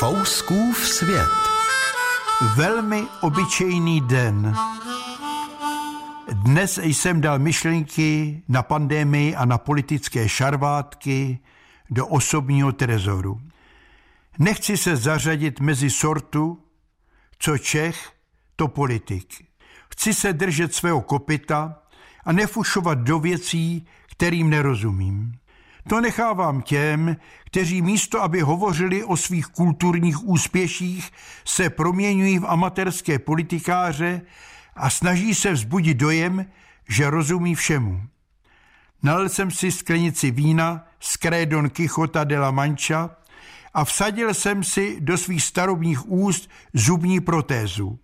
Fouskův svět. Velmi obyčejný den. Dnes jsem dal myšlenky na pandemii a na politické šarvátky do osobního trezoru. Nechci se zařadit mezi sortu, co Čech, to politik. Chci se držet svého kopita a nefušovat do věcí, kterým nerozumím. To nechávám těm, kteří místo, aby hovořili o svých kulturních úspěších, se proměňují v amatérské politikáře a snaží se vzbudit dojem, že rozumí všemu. Nalil jsem si sklenici vína z Don Quixota de la Mancha a vsadil jsem si do svých starobních úst zubní protézu.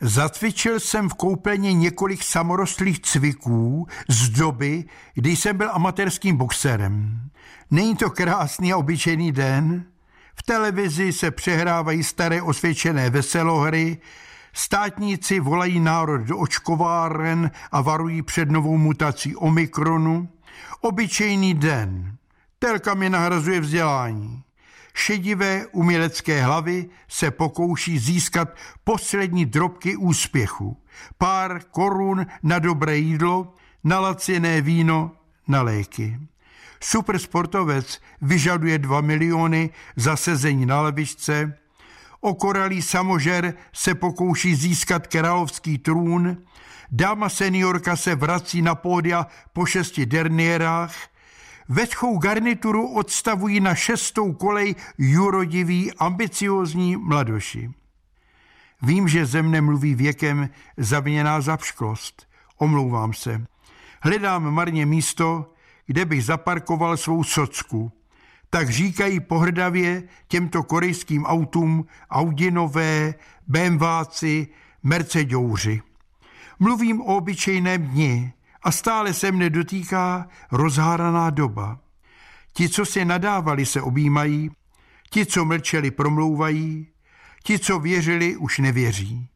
Zacvičil jsem v koupelně několik samorostlých cviků z doby, kdy jsem byl amatérským boxerem. Není to krásný a obyčejný den? V televizi se přehrávají staré osvědčené veselohry, státníci volají národ do očkováren a varují před novou mutací Omikronu. Obyčejný den. Telka mi nahrazuje vzdělání šedivé umělecké hlavy se pokouší získat poslední drobky úspěchu. Pár korun na dobré jídlo, na laciné víno, na léky. Supersportovec vyžaduje 2 miliony za sezení na levičce, okoralý samožer se pokouší získat královský trůn, dáma seniorka se vrací na pódia po šesti derniérách, Vetchou garnituru odstavují na šestou kolej jurodiví ambiciozní mladoši. Vím, že ze mne mluví věkem zaviněná zapšklost. Omlouvám se. Hledám marně místo, kde bych zaparkoval svou socku. Tak říkají pohrdavě těmto korejským autům Audinové, BMWáci, Mercedouři. Mluvím o obyčejném dni, a stále se mne dotýká rozháraná doba. Ti, co si nadávali, se objímají, ti, co mlčeli, promlouvají, ti, co věřili, už nevěří.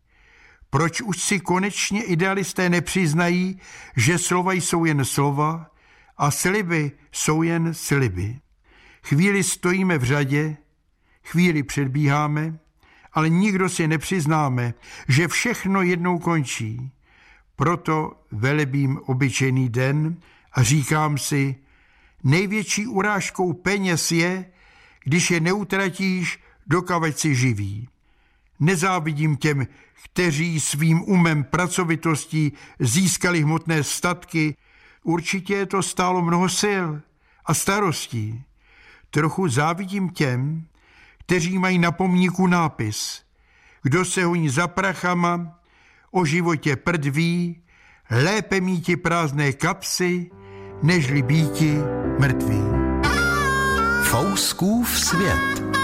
Proč už si konečně idealisté nepřiznají, že slova jsou jen slova a sliby jsou jen sliby? Chvíli stojíme v řadě, chvíli předbíháme, ale nikdo si nepřiznáme, že všechno jednou končí proto velebím obyčejný den a říkám si, největší urážkou peněz je, když je neutratíš, dokavať si živý. Nezávidím těm, kteří svým umem pracovitostí získali hmotné statky, určitě to stálo mnoho sil a starostí. Trochu závidím těm, kteří mají na pomníku nápis. Kdo se honí za prachama, o životě prdví, lépe míti prázdné kapsy, nežli býti mrtví. Fouskův svět.